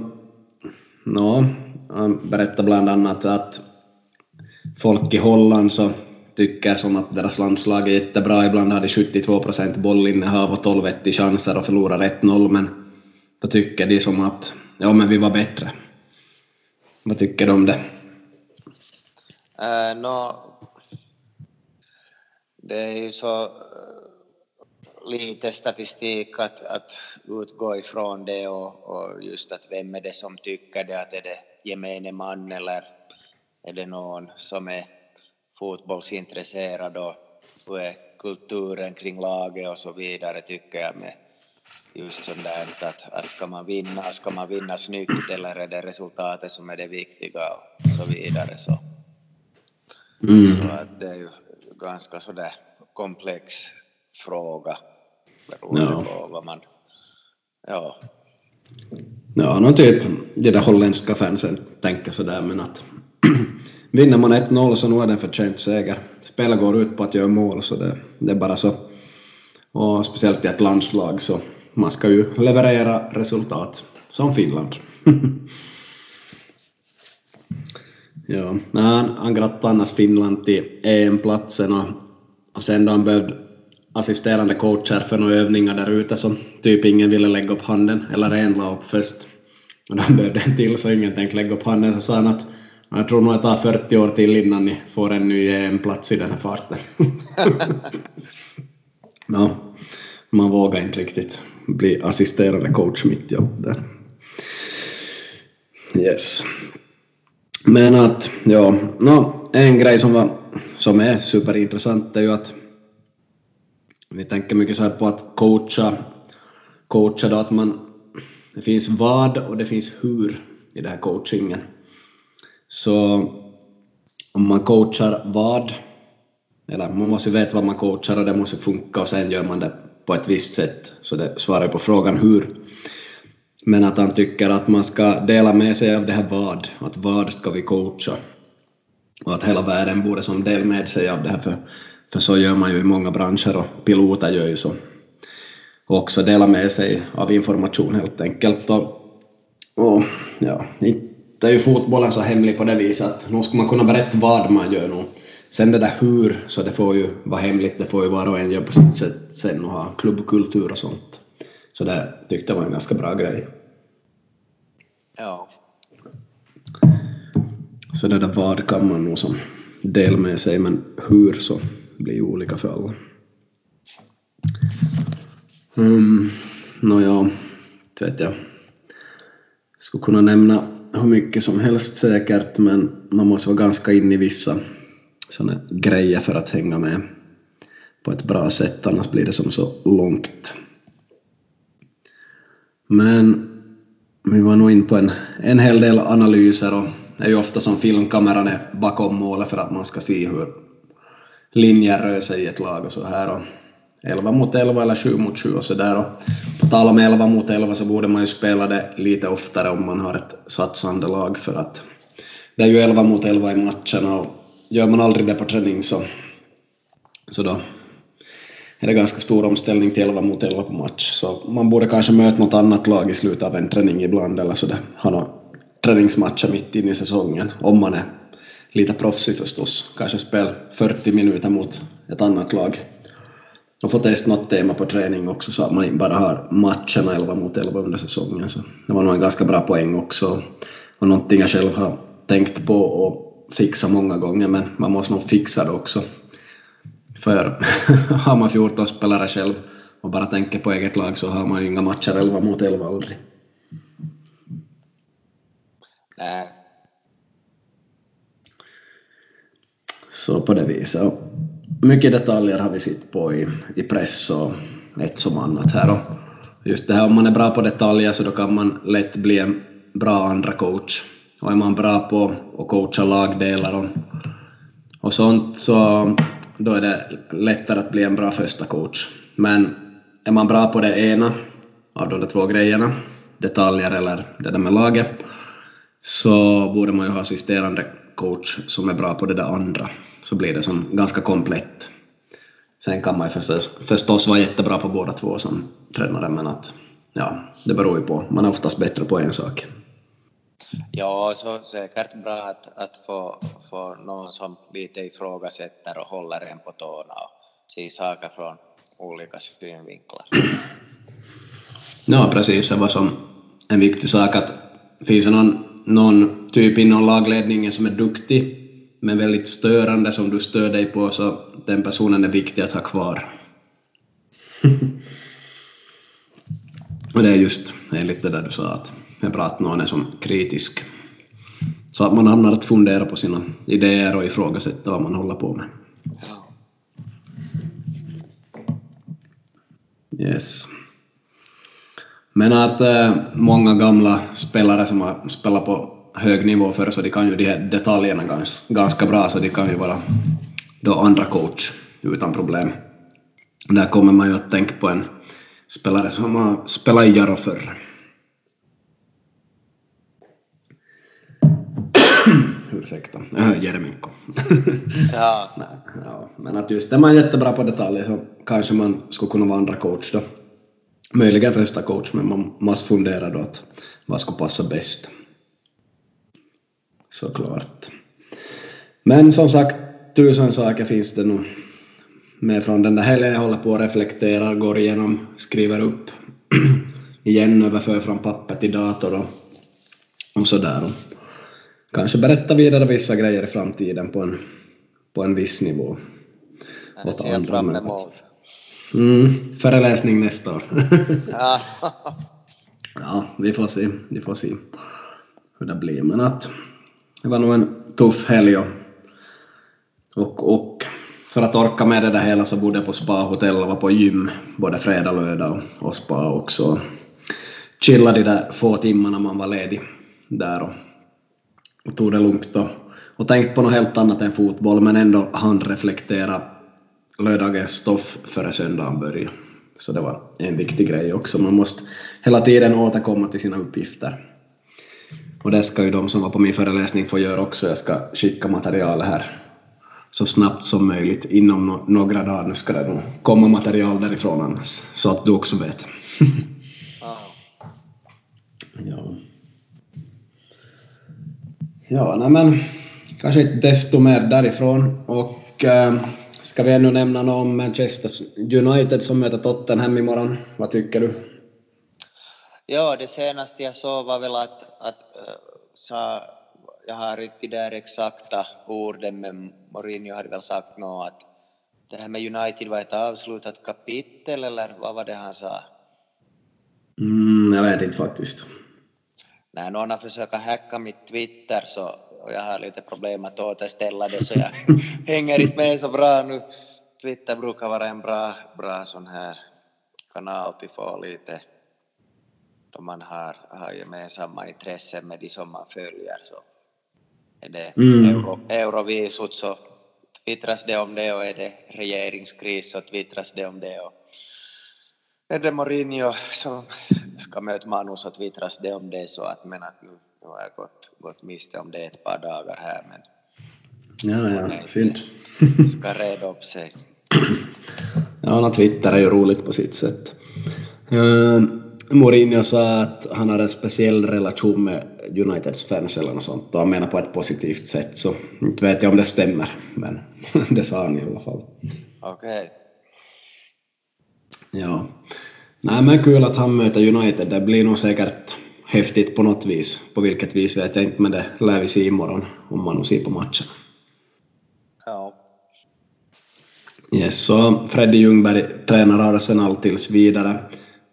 no, han berättade bland annat att folk i Holland så tycker som att deras landslag är jättebra. Ibland har de 72 procent bollinnehav och 12 1 chanser och förlorar 1-0, men då tycker de som att ja, men vi var bättre. Vad tycker du om det? Eh, uh, no, det är ju så lite statistik att, att utgå ifrån det och, och just att vem är det som tycker det, att är det gemene man eller är det någon som är fotbollsintresserad och hur är kulturen kring laget och så vidare? Tycker jag med just sånt där att, att ska man vinna, ska man vinna snyggt eller är det resultatet som är det viktiga och så vidare? Så, mm. så att det är ju ganska sådär komplex fråga beroende ja. på vad man, ja. Ja, någon typ de där holländska fansen tänker sådär men att (clears throat) vinner man 1-0 så nu är det en förtjänt seger. Spelet går ut på att göra mål så det, det är bara så. Och speciellt i ett landslag så man ska ju leverera resultat, som Finland. (laughs) ja, han, han grattade annars Finland till EM-platsen och, och sen då han behövde assisterande coacher för några övningar där ute som typ ingen ville lägga upp handen, eller en la upp först. Och då behövde en till så ingen tänkte lägga upp handen så sa han att jag tror nog att det tar 40 år till innan ni får en ny eh, EM-plats i den här farten. (laughs) no, man vågar inte riktigt bli assisterande coach mitt jobb där. Yes. Men att, ja, no, en grej som, var, som är superintressant är ju att vi tänker mycket så här på att coacha, coacha då att man, det finns vad och det finns hur i den här coachingen. Så om man coachar vad, eller man måste veta vad man coachar och det måste funka och sen gör man det på ett visst sätt. Så det svarar på frågan hur. Men att han tycker att man ska dela med sig av det här vad, att vad ska vi coacha? Och att hela världen borde som dela med sig av det här för, för så gör man ju i många branscher och piloter gör ju så. Och också dela med sig av information helt enkelt. Och, och ja, inte är ju fotbollen så hemlig på det viset att nu ska man kunna berätta vad man gör nu. Sen det där hur, så det får ju vara hemligt, det får ju var och en göra på sitt sätt sen och ha klubbkultur och sånt. Så det tyckte jag var en ganska bra grej. Ja. Så det där vad kan man nog som del med sig, men hur så blir ju olika för alla. Um, Nåja, no, vet jag. Skulle kunna nämna hur mycket som helst säkert, men man måste vara ganska inne i vissa sådana grejer för att hänga med på ett bra sätt, annars blir det som så långt. Men vi var nog in på en, en hel del analyser och det är ju ofta som filmkameran är bakom målet för att man ska se hur linjer rör sig i ett lag och så här. Och 11 mot 11 eller 7 mot 7 och så där. Och på tal om 11 mot 11 så borde man ju spela det lite oftare om man har ett satsande lag för att det är ju 11 mot 11 i matchen och gör man aldrig det på träning så, så då är det ganska stor omställning till 11 mot 11 på match. Så man borde kanske möta något annat lag i slutet av en träning ibland eller så det har några träningsmatcher mitt in i säsongen om man är lite proffsig förstås. Kanske spela 40 minuter mot ett annat lag och få testa något tema på träning också så att man inte bara har matcherna 11 mot 11 under säsongen. Så det var nog en ganska bra poäng också och någonting jag själv har tänkt på och fixa många gånger men man måste nog fixa det också. För (laughs) har man 14 spelare själv och bara tänker på eget lag så har man ju inga matcher 11 mot 11 aldrig. Nej. Så på det viset. Mycket detaljer har vi sett på i, i press och ett som annat här. Och just det här om man är bra på detaljer så då kan man lätt bli en bra andra coach. Och är man bra på att coacha lagdelar och, och sånt så då är det lättare att bli en bra första coach. Men är man bra på det ena av de där två grejerna, detaljer eller det där med laget, så borde man ju ha assisterande coach som är bra på det där andra, så blir det som ganska komplett. Sen kan man ju förstås, förstås vara jättebra på båda två som tränare, men att ja, det beror ju på. Man är oftast bättre på en sak. Ja, så säkert bra att, att få, få någon som lite ifrågasätter och håller en på tårna och ser saker från olika synvinklar. (clears throat) Ja, precis. Det var som en viktig sak att finns det någon, någon typ inom lagledningen som är duktig men väldigt störande som du stör dig på så den personen är viktig att ha kvar. (laughs) och det är just enligt det där du sa att det är bra att någon är som kritisk. Så att man hamnar att fundera på sina idéer och ifrågasätta vad man håller på med. Yes. Men att äh, många gamla spelare som har spelat på hög nivå förr så de kan ju de här detaljerna gans, ganska bra så de kan ju vara då andra coach utan problem. Där kommer man ju att tänka på en spelare som har spelat i Jaro förr. (coughs) Ursäkta, äh, Jeremenko. (laughs) Ja. Nej, ja, men att just är man jättebra på detaljer så kanske man skulle kunna vara andra coach då. Möjligen första coach, men man måste fundera då att vad skulle passa bäst. Såklart. Men som sagt, tusen saker finns det nog med från den där helgen. Jag håller på och reflekterar, går igenom, skriver upp (clears throat) igen, överför från papper till dator och, och sådär. Och kanske berätta vidare vissa grejer i framtiden på en, på en viss nivå. Det ser jag fram emot. Mm, föreläsning nästa år. (laughs) Ja. ja, vi får se, vi får se hur det blir. Men att det var nog en tuff helg och, och, och för att orka med det där hela så bodde jag på spa-hotell och var på gym både fredag, lördag och, och spa också. Chillade de där få timmarna man var ledig där och, och tog det lugnt och, och tänkt på något helt annat än fotboll men ändå hann reflektera lördagens stoff före söndagen började. Så det var en viktig grej också. Man måste hela tiden återkomma till sina uppgifter. Och det ska ju de som var på min föreläsning få göra också. Jag ska skicka material här så snabbt som möjligt. Inom no- några dagar nu ska det nog komma material därifrån annars. Så att du också vet. (laughs) Ja. ja. Nej men kanske inte desto mer därifrån. Och eh, ska vi ännu nämna något om Manchester United som möter Tottenham imorgon? Vad tycker du? Ja, det senaste jag såg var väl att, att äh, sa, jag har inte där exakta orden, men Mourinho hade väl sagt något att det här med United var ett avslutat kapitel, eller vad var det han sa? Mm, jag vet inte faktiskt. när någon har försökt hacka mitt Twitter så och jag har lite problem att återställa det så jag (laughs) hänger inte med så bra nu. Twitter brukar vara en bra, bra sån här. Kanal till få lite då man har, har gemensamma intressen med de som man följer så är det Mm. euro, Eurovisut så twittras det om det och är det regeringskris så twittras det om det och är det Mourinho som ska möta Manu så twittras det om det så att men att nu, nu har jag gått, gått miste om det ett par dagar här men Ja, ja, synd. (laughs) ska reda upp sig. (clears throat) Ja, Twitter är ju roligt på sitt sätt. Uh, Mourinho sa att han har en speciell relation med Uniteds fans eller något sånt och han menar på ett positivt sätt så inte vet jag om det stämmer men (laughs) det sa han i alla fall. Okej. Ja. Nej men kul att han möter United. Det blir nog säkert häftigt på något vis. På vilket vis vet jag inte men det lär vi se imorgon om man nu ser på matchen. Ja. Yes, så Freddy Ljungberg tränar Arsenal tills vidare.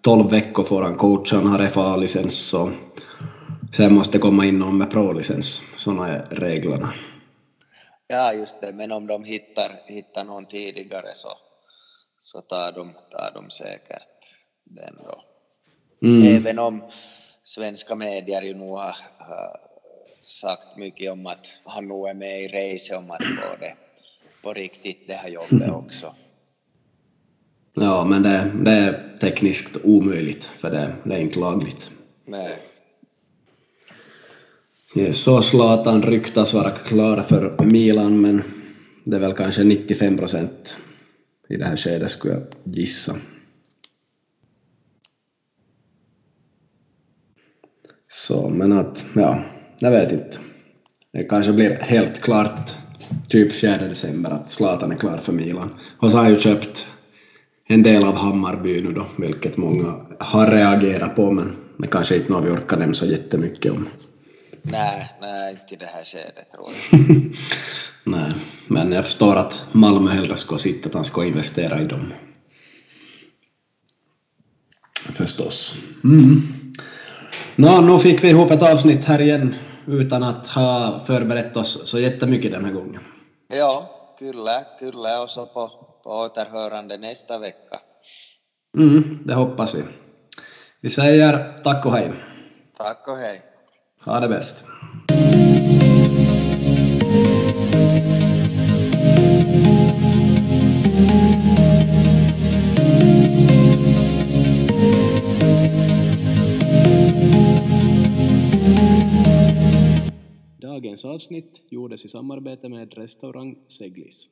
12 veckor får han coacha, han har FA-licens så sen måste komma in någon med pro-licens. Sådana är reglerna. ja, just det, men om de hittar, hittar någon tidigare så, så tar, de, tar de säkert den då. Mm. Även om svenska medier ju nog har, har sagt mycket om att han nog är med i race om att få det på riktigt det här jobbet också. Ja, men det, det är tekniskt omöjligt för det, det är inte lagligt. Nej. Yes, så Zlatan ryktas vara klar för Milan men det är väl kanske 95 procent i det här skedet skulle jag gissa. Så, men att, ja, jag vet inte. Det kanske blir helt klart typ 4 december att Zlatan är klar för Milan. Och så har han ju köpt en del av Hammarby nu då, vilket många har reagerat på men det kanske inte något vi orkar nämna så jättemycket om. Nej, nej, inte i det här skedet tror jag. (laughs) Nej, men jag förstår att Malmö hellre ska sitta att han ska investera i dem. Förstås. Mm. Nå, nu fick vi ihop ett avsnitt här igen utan att ha förberett oss så jättemycket den här gången. Ja, kyllä, kyllä och så på, på återhörande nästa vecka. Mm, det hoppas vi. Vi säger tack och hej. Tack och hej. Ha det bäst. Dagens avsnitt gjordes i samarbete med restaurang Seglis.